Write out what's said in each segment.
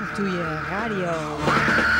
Ratatouille Radio.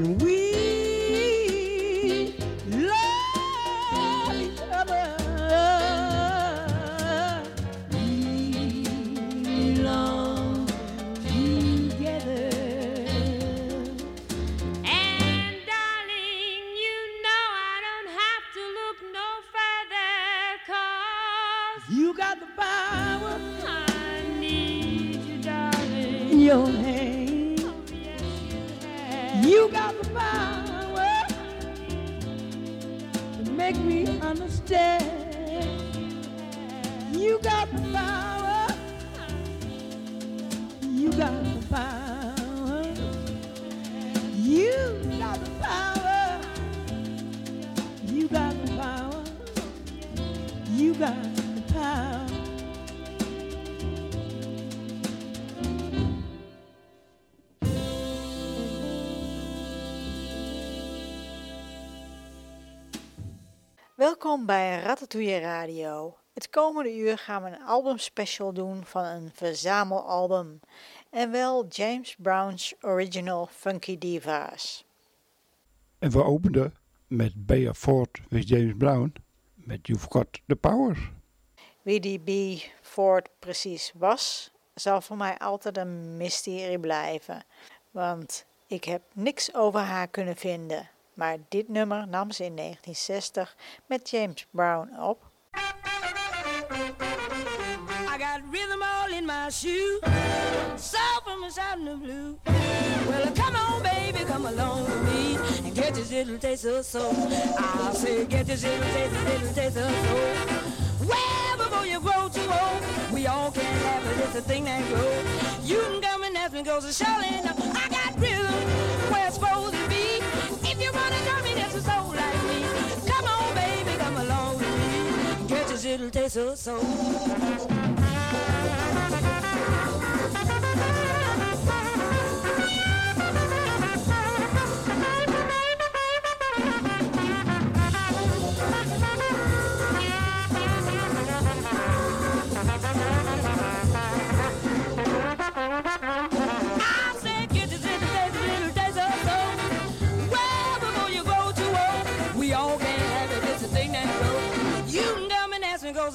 And we Welkom bij Ratatouille Radio. Het komende uur gaan we een albumspecial doen van een verzamelalbum. En wel James Brown's Original Funky Divas. En we openden met Bea Ford with James Brown met You've Got the Power. Wie die B. Ford precies was, zal voor mij altijd een mysterie blijven. Want ik heb niks over haar kunnen vinden. Maar dit nummer nam ze in 1960 met James Brown op. I got rhythm all in my shoe, soul from a out in the blue. Well, come on, baby, come along with me and get this little taste of soul. I'll say, get this little taste, little taste of soul. Well, before you grow too old, we all can have it. It's a thing that grows. You can come and ask me, to surely. I got rhythm where it's supposed you wanna me, a soul like me. Come on, baby, come along with me. Get this little taste of soul.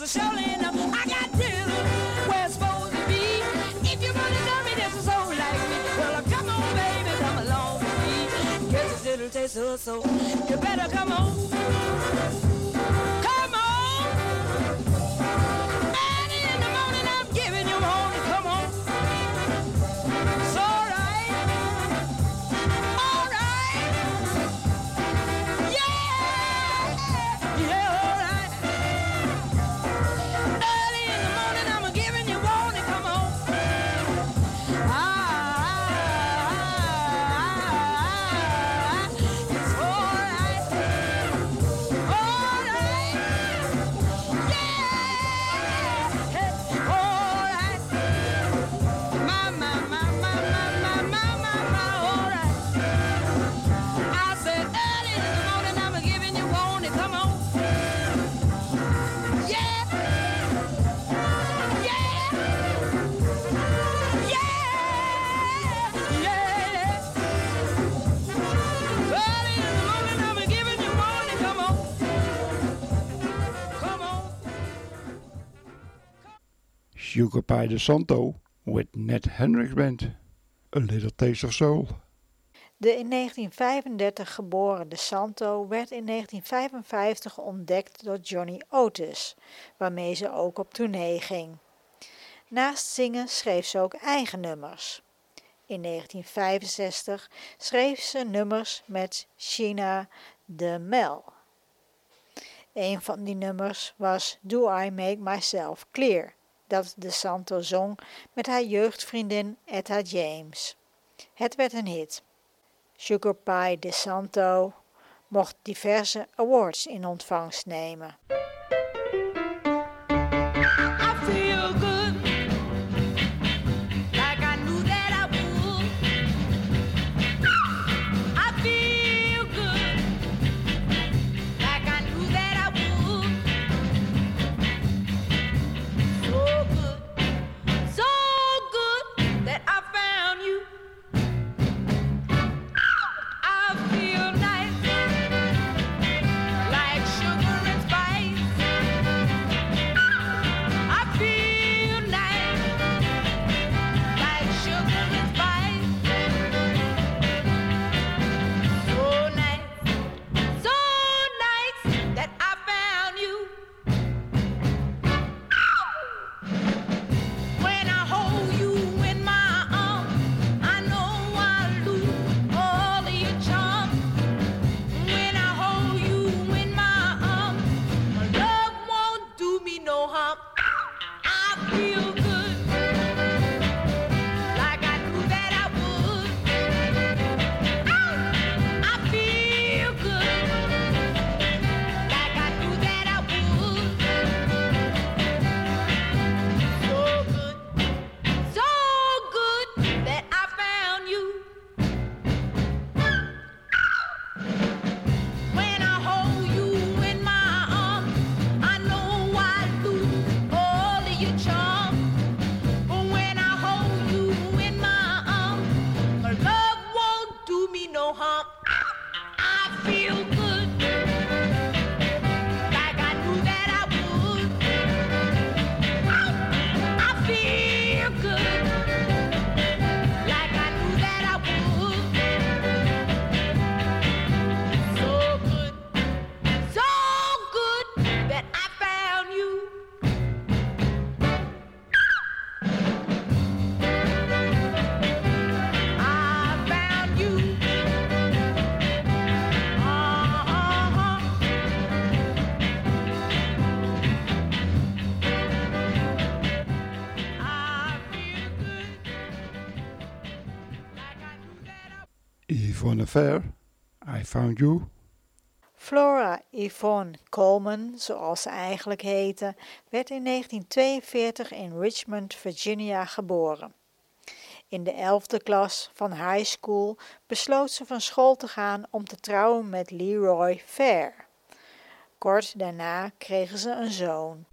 Surely enough. I got rhythm where it's supposed to be. If you wanna me a soul like me, well, come on, baby, come along with me. This little taste of soul. You better come on. De Santo with Ned Hendricks Band. A Little Taste of Soul. De in 1935 geboren De Santo werd in 1955 ontdekt door Johnny Otis, waarmee ze ook op tournee ging. Naast zingen schreef ze ook eigen nummers. In 1965 schreef ze nummers met Sheena de Mel. Een van die nummers was Do I Make Myself Clear, dat De Santo zong met haar jeugdvriendin Etta James. Het werd een hit. Sugar Pie De Santo mocht diverse awards in ontvangst nemen. Yvonne Fair, I Found You. Flora Yvonne Coleman, zoals ze eigenlijk heette, werd in 1942 in Richmond, Virginia geboren. In de 11e klas van high school besloot ze van school te gaan om te trouwen met Leroy Fair. Kort daarna kregen ze een zoon.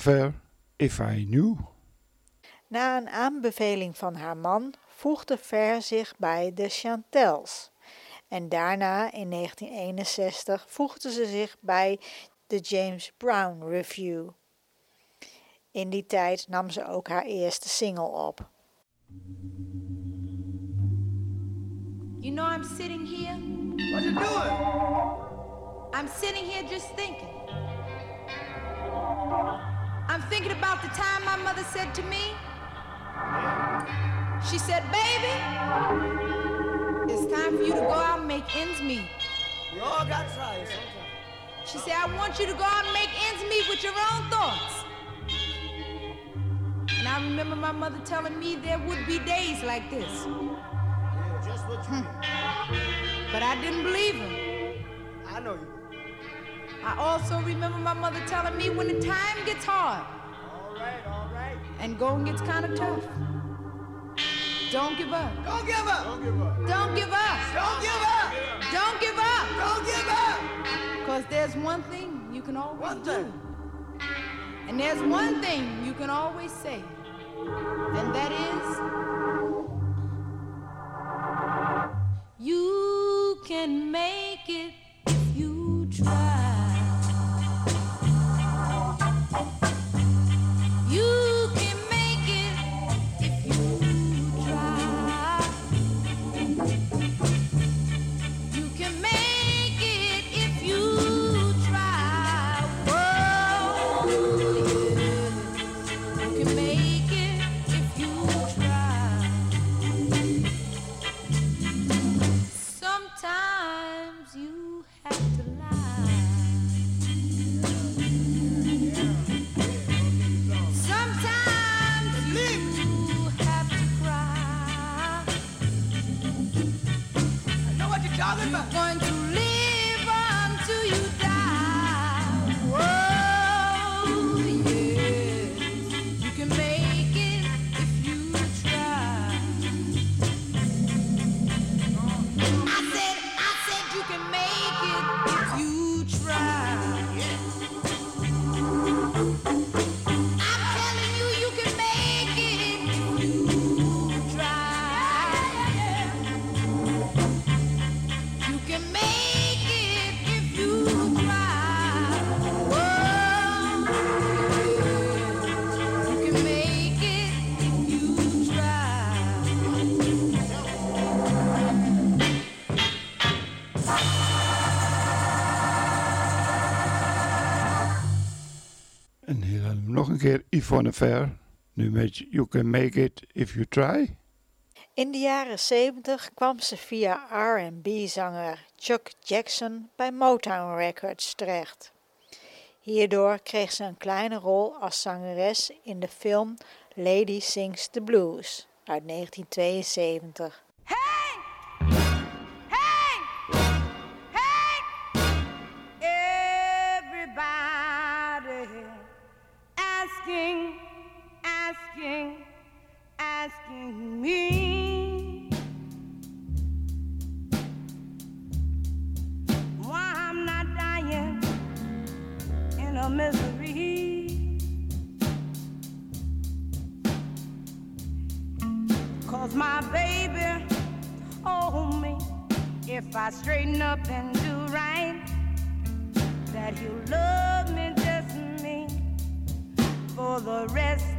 Fair, If I Knew. Na een aanbeveling van haar man voegde Ver zich bij de Chantels. En daarna, in 1961, voegde ze zich bij de James Brown Review. In die tijd nam ze ook haar eerste single op. You know, I'm sitting here. What you doing? I'm sitting here just thinking. I'm thinking about the time my mother said to me, she said, Baby, it's time for you to go out and make ends meet. We all got tries sometimes. She said, I want you to go out and make ends meet with your own thoughts. And I remember my mother telling me there would be days like this. Yeah, just what you mean. But I didn't believe her. I know you. I also remember my mother telling me when the time gets hard All right, all right. and going gets kind of tough, don't give up. Don't give up. Don't give up. Don't give up. Don't give up. Don't give up. Don't give up. Because there's one thing you can always One do. thing. And there's one thing you can always say. And that is You can make it een keer Yvonne Fair. Nu met You Can Make It If You Try. In de jaren 70 kwam ze via R&B-zanger Chuck Jackson bij Motown Records terecht. Hierdoor kreeg ze een kleine rol als zangeres in de film Lady Sings the Blues uit 1972. Hey! Hey! Asking, asking me. Why I'm not dying in a misery. Cause my baby told me if I straighten up and do right, that he'll love me just me for the rest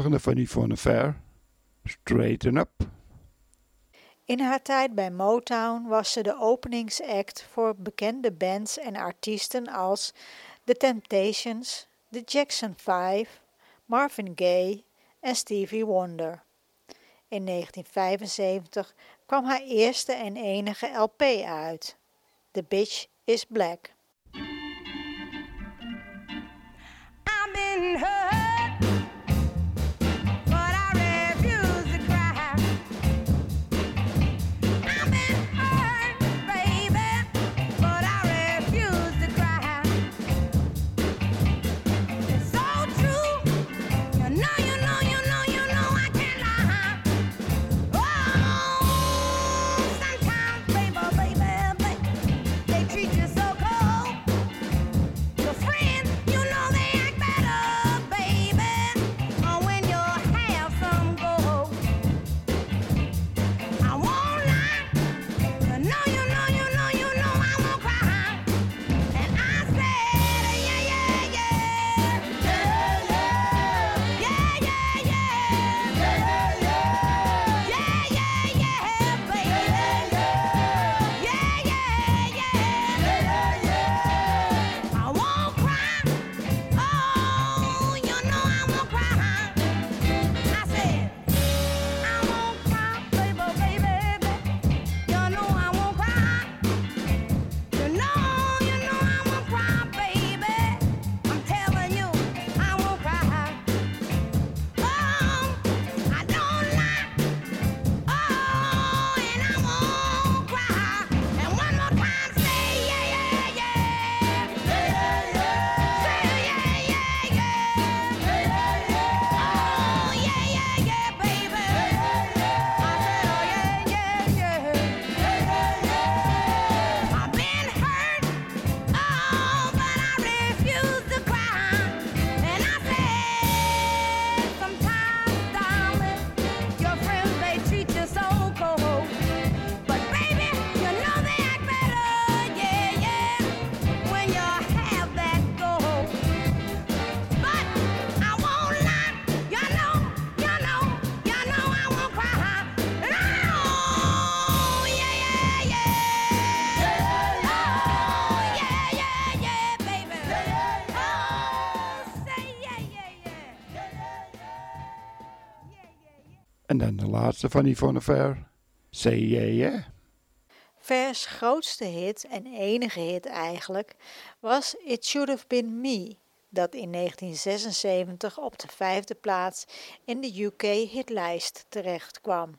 volgende van Yvonne Fair, Straighten Up. In haar tijd bij Motown was ze de openingsact voor bekende bands en artiesten als The Temptations, The Jackson 5, Marvin Gaye en Stevie Wonder. In 1975 kwam haar eerste en enige LP uit, The Bitch is Black. Stefanie van Say Yeah Yeah. Vers grootste hit en enige hit eigenlijk was It Should Have Been Me, dat in 1976 op de vijfde plaats in de UK-hitlijst terecht kwam.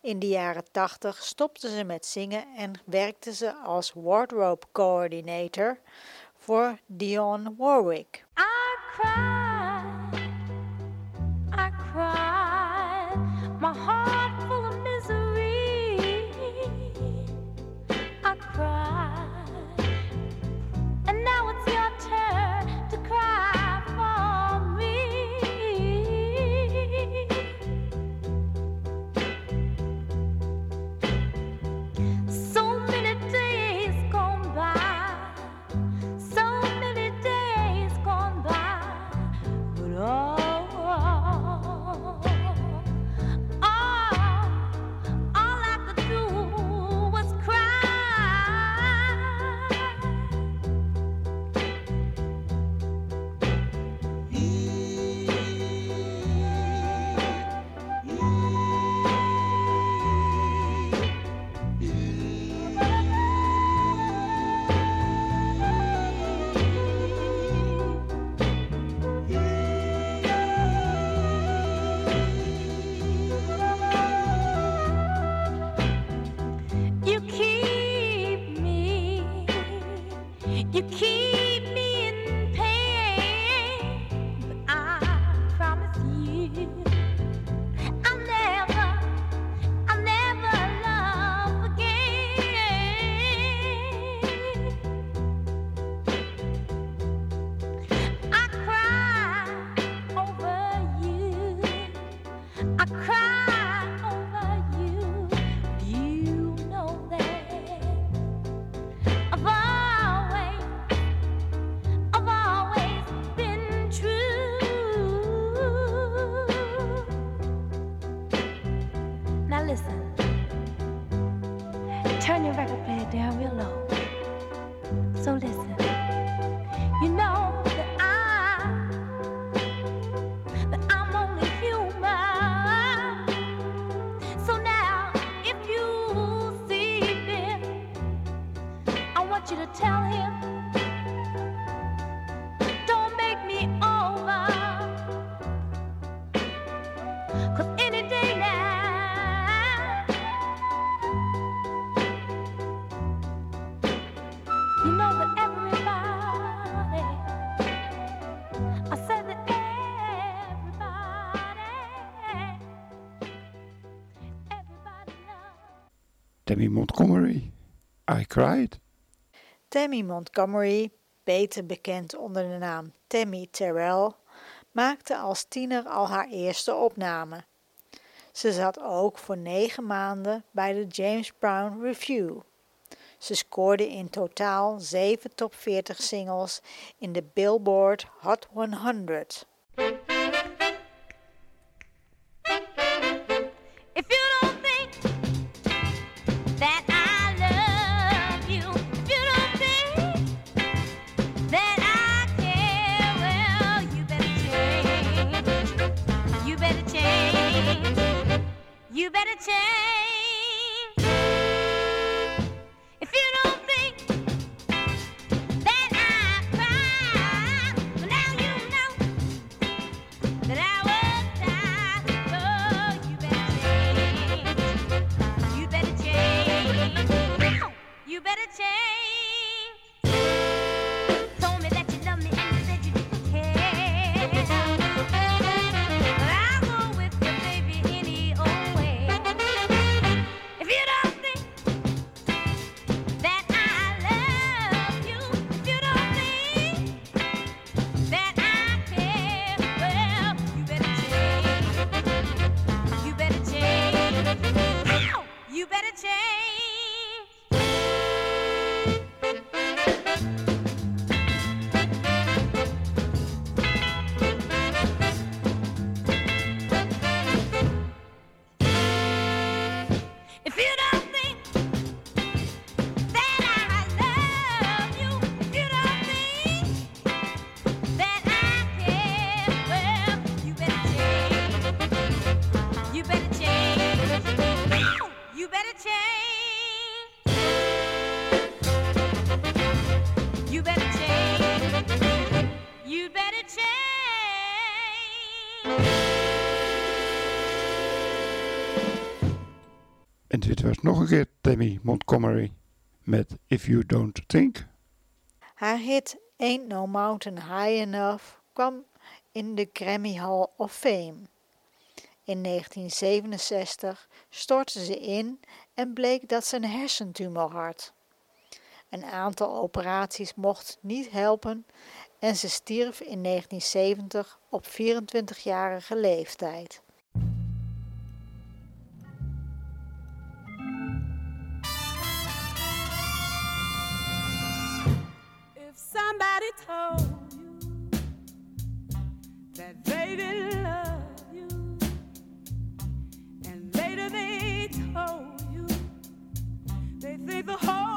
In de jaren 80 stopte ze met zingen en werkte ze als wardrobe coordinator voor Dionne Warwick. I cry, I cry. Want you to tell him. Don't make me over. Cause any day now, you know that everybody, I said that everybody, everybody. Tammy Montgomery. I Cried. Tammy Montgomery, beter bekend onder de naam Tammy Terrell, maakte als tiener al haar eerste opname. Ze zat ook voor negen maanden bij de James Brown Review. Ze scoorde in totaal zeven top 40 singles in de Billboard Hot 100. Met If You Don't Think. Haar hit Ain't No Mountain High Enough kwam in de Grammy Hall of Fame. In 1967 stortte ze in en bleek dat ze een hersentumor had. Een aantal operaties mocht niet helpen en ze stierf in 1970 op 24-jarige leeftijd. Somebody told you that they didn't love you, and later they told you they think the whole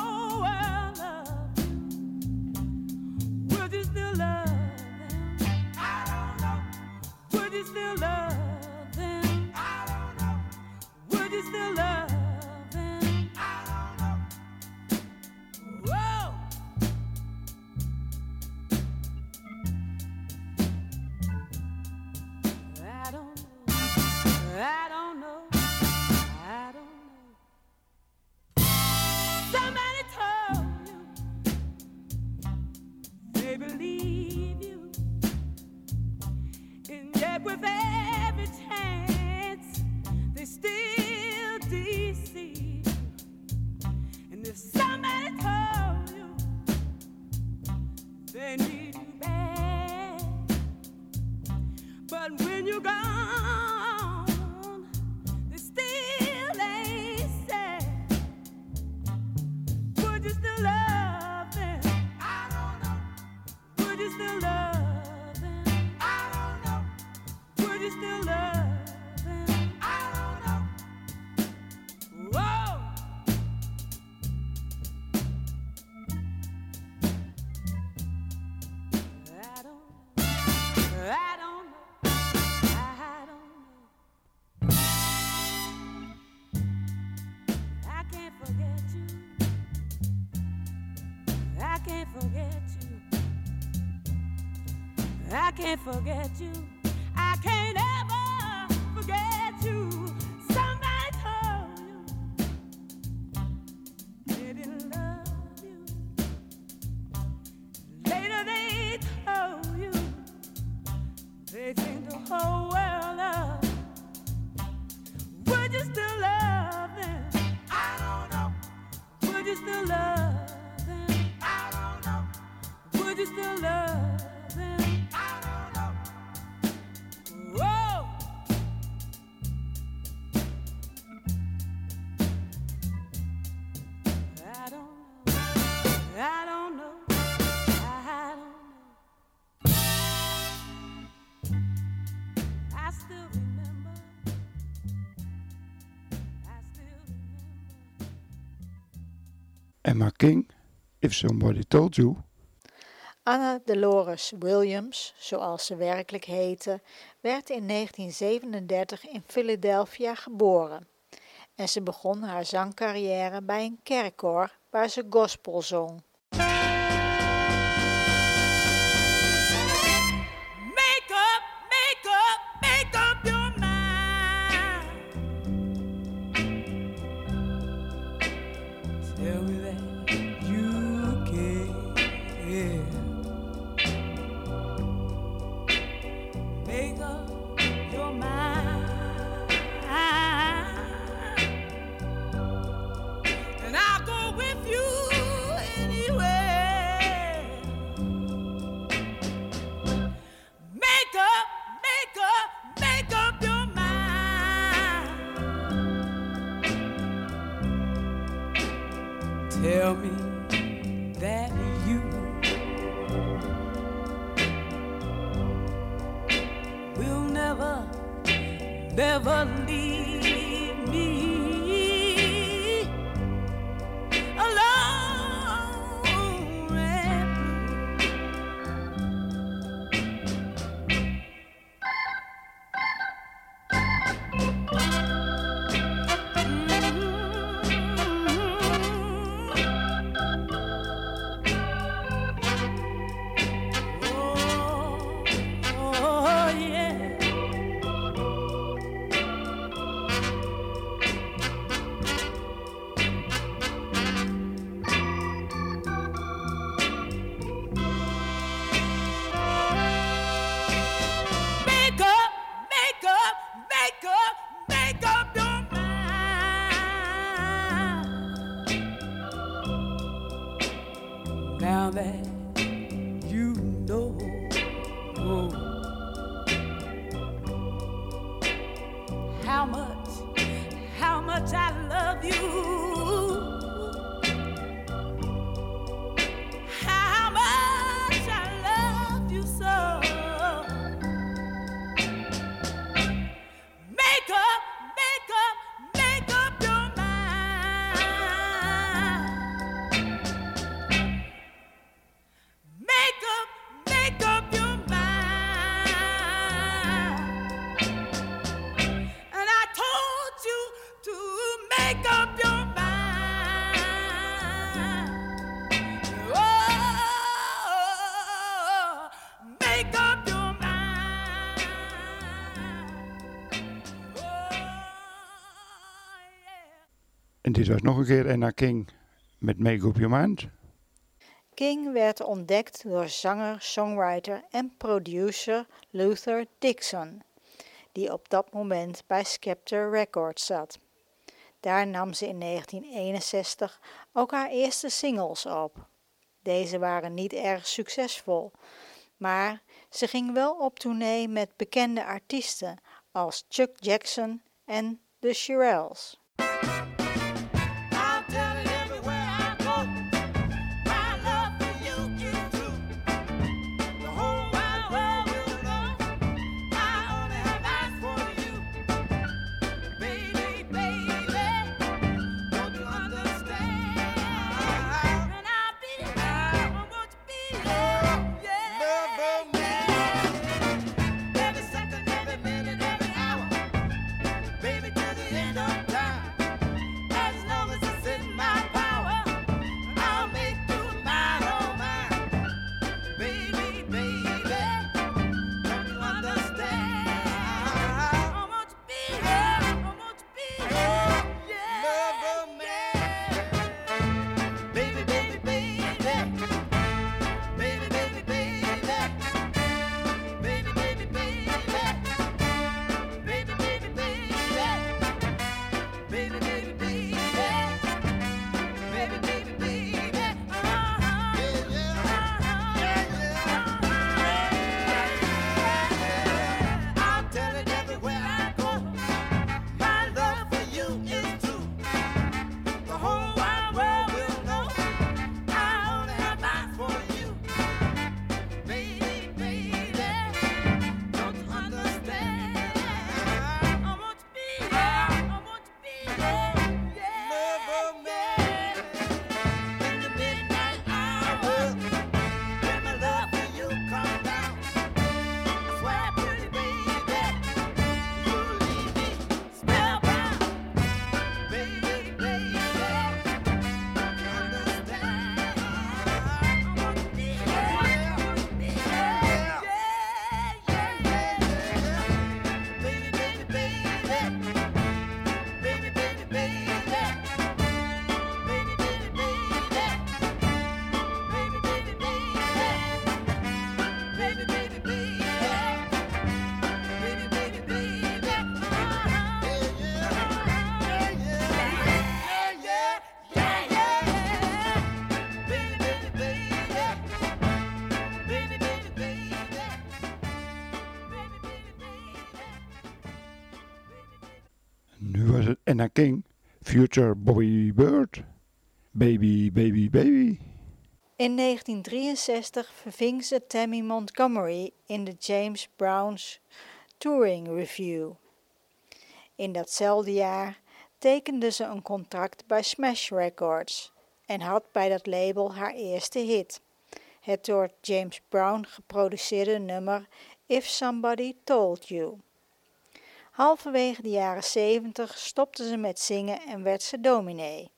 can't forget you. I can't ever forget you. Somebody told you they didn't love you. Later they told you they think the whole Emma King, If Somebody Told You. Anna Dolores Williams, zoals ze werkelijk heette, werd in 1937 in Philadelphia geboren. En ze begon haar zangcarrière bij een kerkkoor waar ze gospel zong. Tell me that you will never, never leave En dit was nog een keer Emma King met Make Up Your Mind. King werd ontdekt door zanger, songwriter en producer Luther Dixon, die op dat moment bij Skepta Records zat. Daar nam ze in 1961 ook haar eerste singles op. Deze waren niet erg succesvol, maar ze ging wel op tournee met bekende artiesten als Chuck Jackson en The Shirelles. Anna King, Future Bobby Bird, Baby, Baby, Baby. In 1963 verving ze Tammy Montgomery in de James Brown's Touring Review. In datzelfde jaar tekende ze een contract bij Smash Records en had bij dat label haar eerste hit, het door James Brown geproduceerde nummer If Somebody Told You. Halverwege de jaren 70 stopte ze met zingen en werd ze dominee.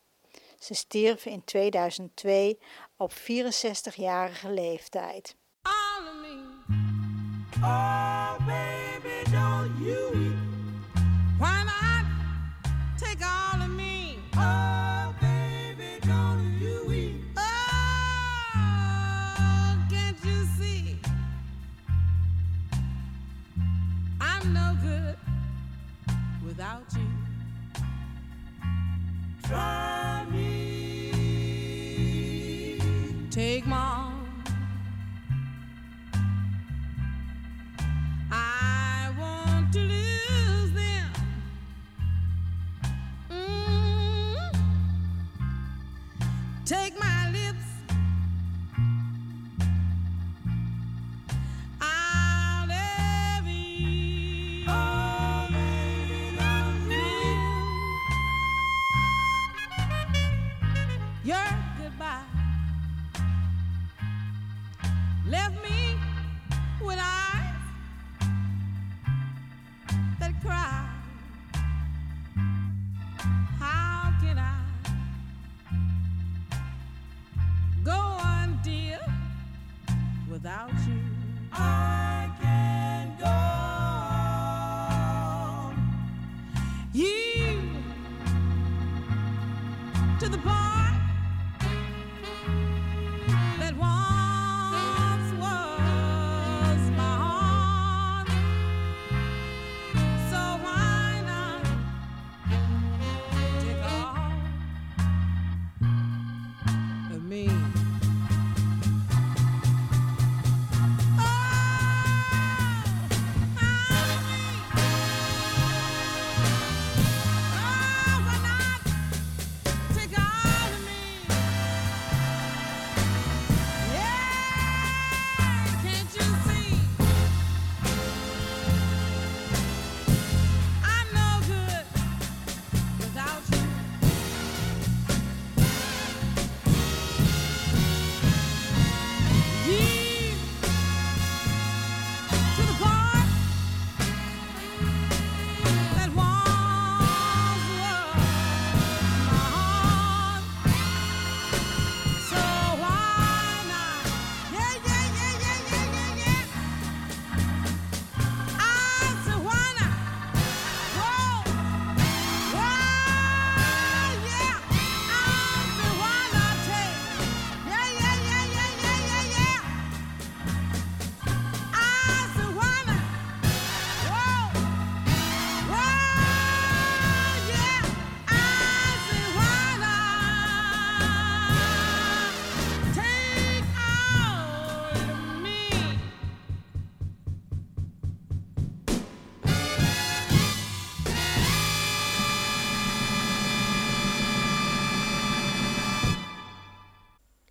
Ze stierf in 2002 op 64-jarige leeftijd. Oh, baby, don't you Try without you? I can't go. You to the part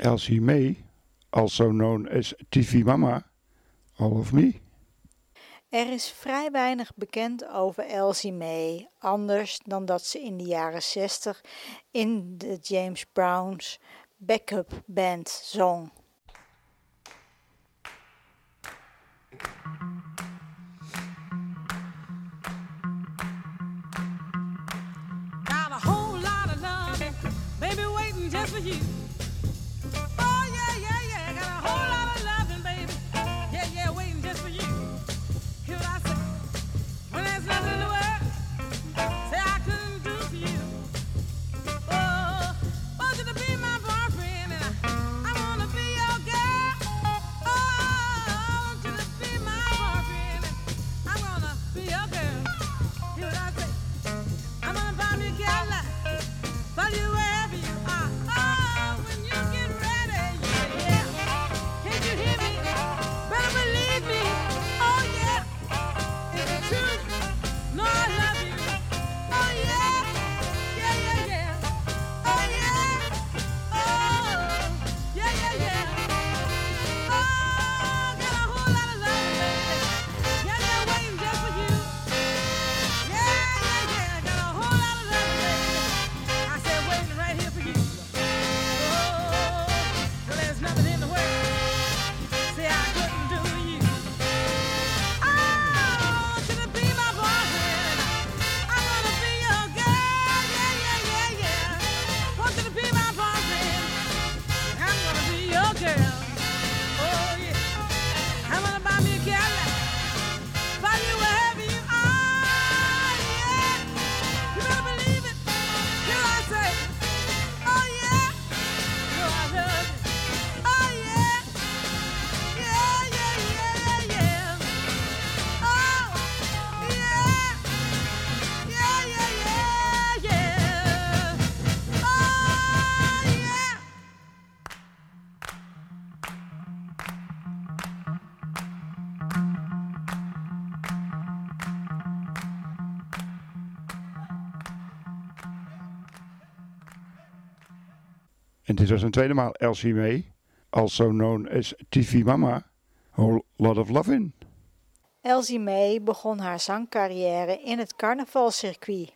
Elsie May, also known as TV Mama, All of Me. Er is vrij weinig bekend over Elsie May, anders dan dat ze in de jaren 60 in de James Brown's backup band zong. Got a whole lot of love, baby, waiting just for you. Dit was een tweede maal Elsie May, also known as TV Mama, Whole Lot of loving. Elsie May begon haar zangcarrière in het carnavalcircuit.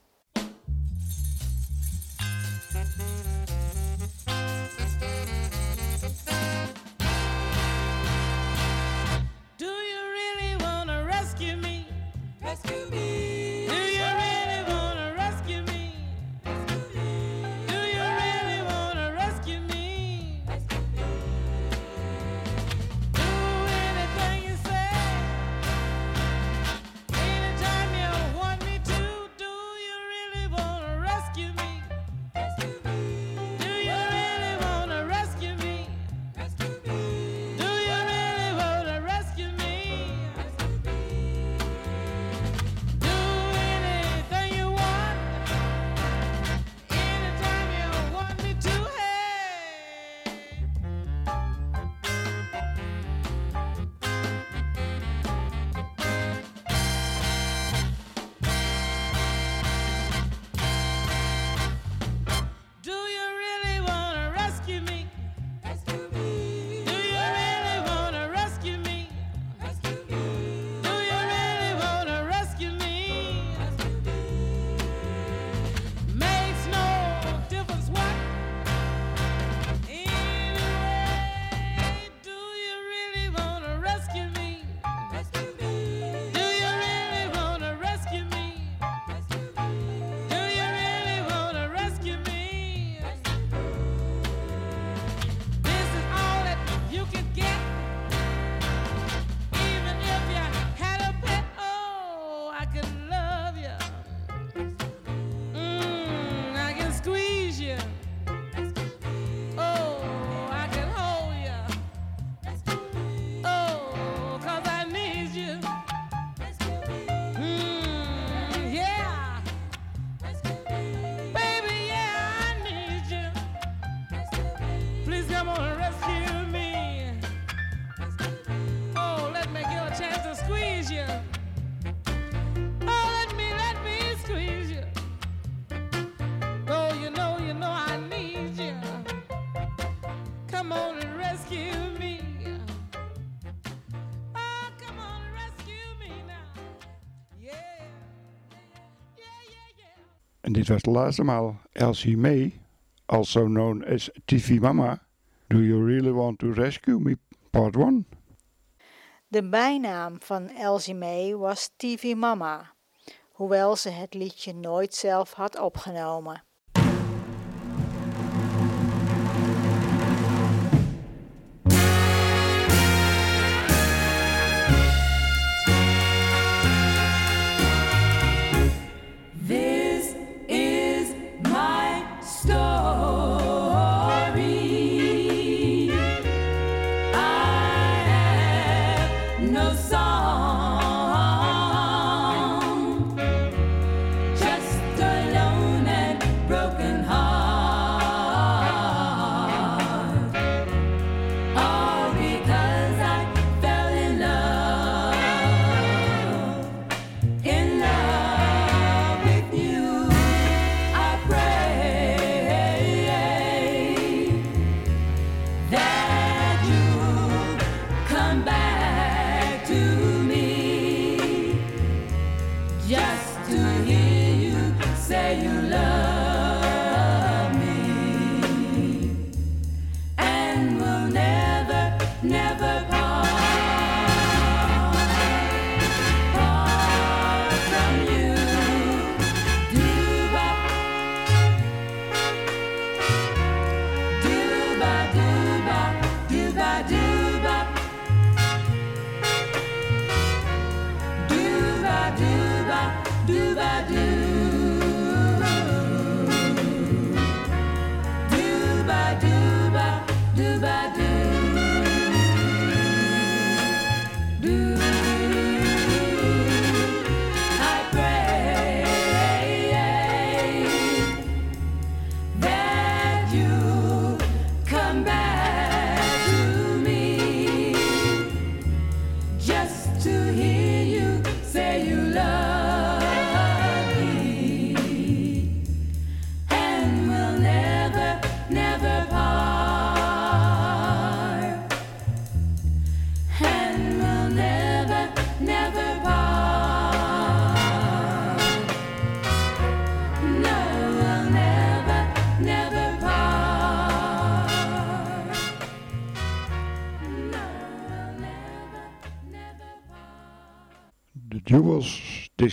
dit was de laatste maal. Elsie May, also known as TV Mama, Do You Really Want to Rescue Me, Part 1. De bijnaam van Elsie May was TV Mama, hoewel ze het liedje nooit zelf had opgenomen.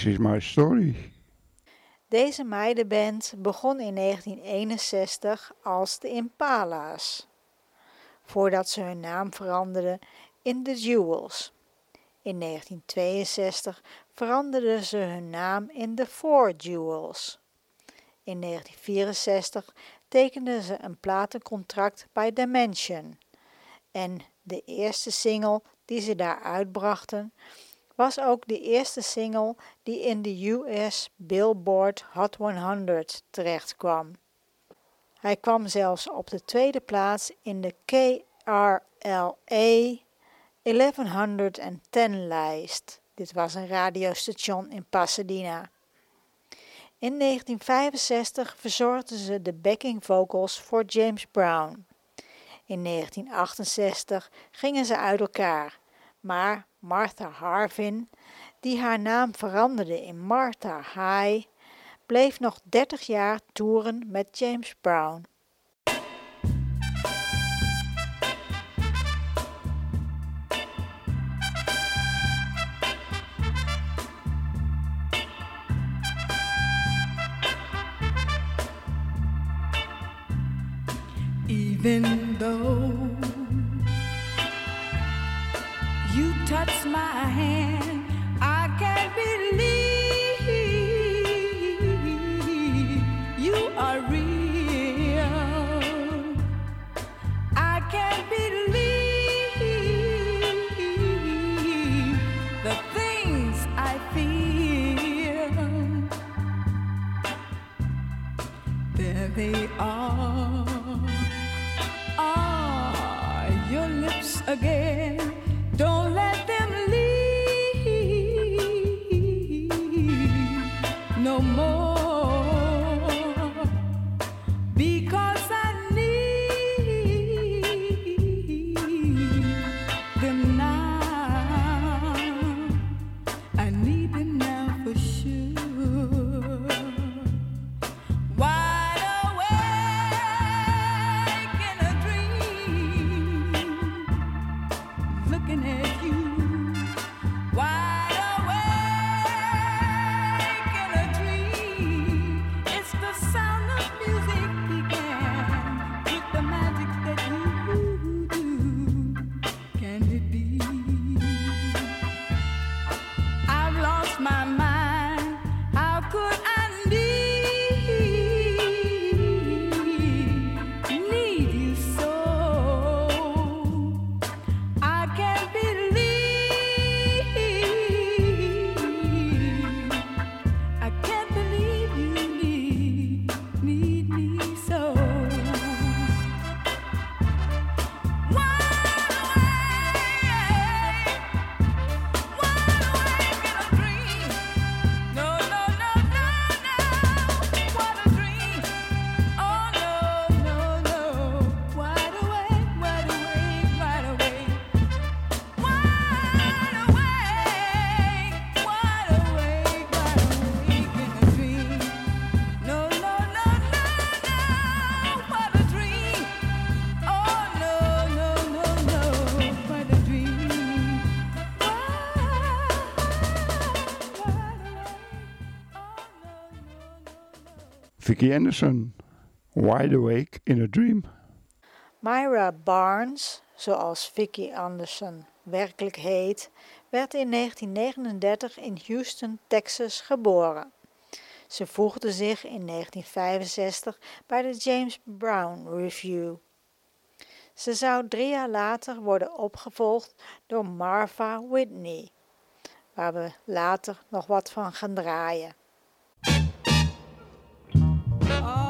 Is My Story. Deze meidenband begon in 1961 als de Impala's, voordat ze hun naam veranderden in The Jewels. In 1962 veranderden ze hun naam in The Four Jewels. In 1964 tekenden ze een platencontract bij Dimension en de eerste single die ze daar uitbrachten was ook de eerste single die in de US Billboard Hot 100 terechtkwam. Hij kwam zelfs op de tweede plaats in de KRLA 1110-lijst. Dit was een radiostation in Pasadena. In 1965 verzorgden ze de backing vocals voor James Brown. In 1968 gingen ze uit elkaar, maar Martha Harvin, die haar naam veranderde in Martha High, bleef nog 30 jaar toeren met James Brown. Vicky Anderson, Wide Awake in a Dream. Myra Barnes, zoals Vicky Anderson werkelijk heet, werd in 1939 in Houston, Texas geboren. Ze voegde zich in 1965 bij de James Brown Review. Ze zou drie jaar later worden opgevolgd door Martha Whitney, waar we later nog wat van gaan draaien. Oh,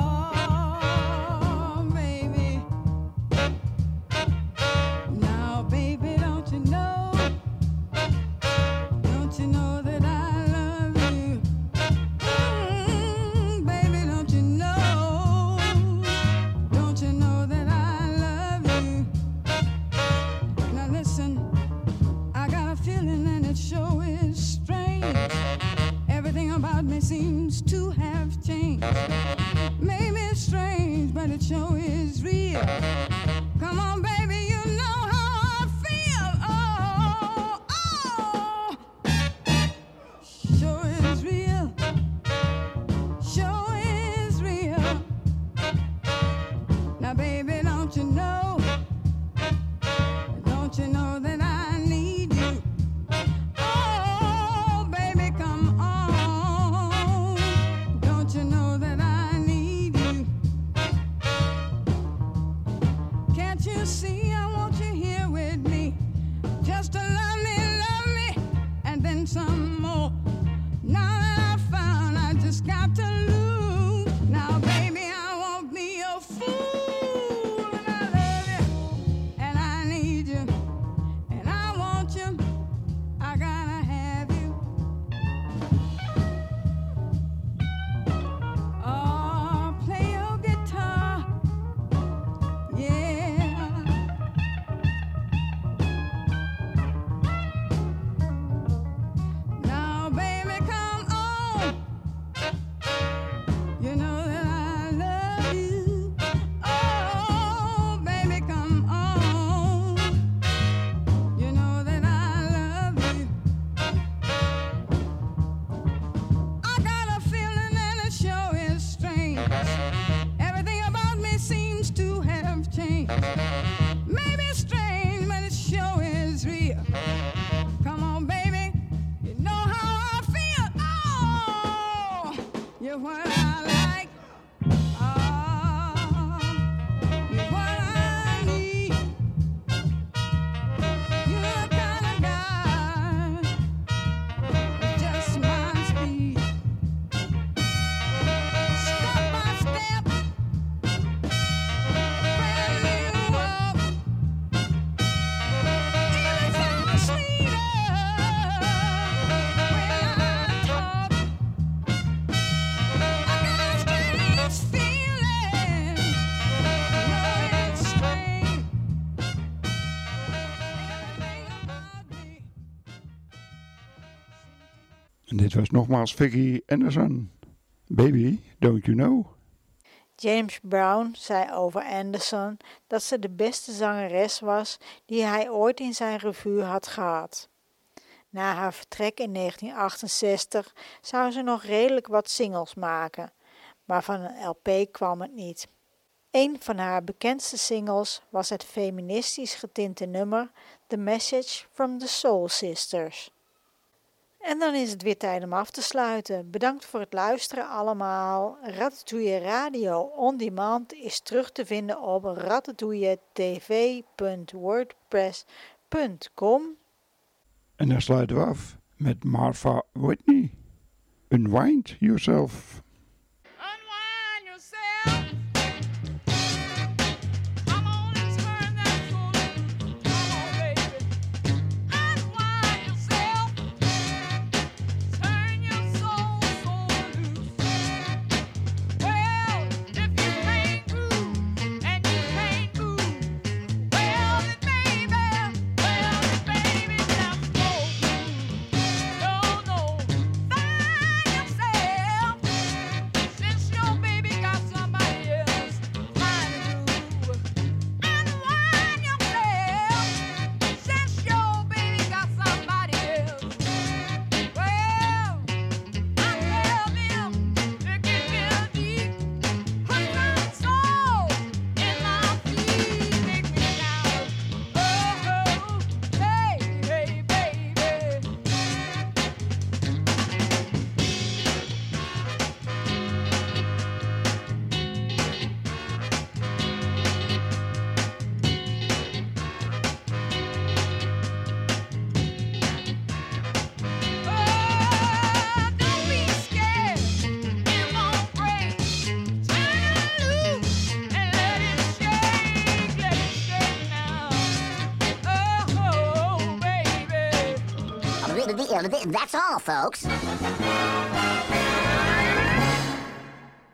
was nogmaals Vicky Anderson. Baby, don't you know? James Brown zei over Anderson dat ze de beste zangeres was die hij ooit in zijn revue had gehad. Na haar vertrek in 1968 zou ze nog redelijk wat singles maken, maar van een LP kwam het niet. Een van haar bekendste singles was het feministisch getinte nummer The Message from the Soul Sisters. En dan is het weer tijd om af te sluiten. Bedankt voor het luisteren allemaal. Ratatouille Radio On Demand is terug te vinden op ratatouilletv.wordpress.com En dan sluiten we af met Marfa Whitney. Unwind Yourself. folks.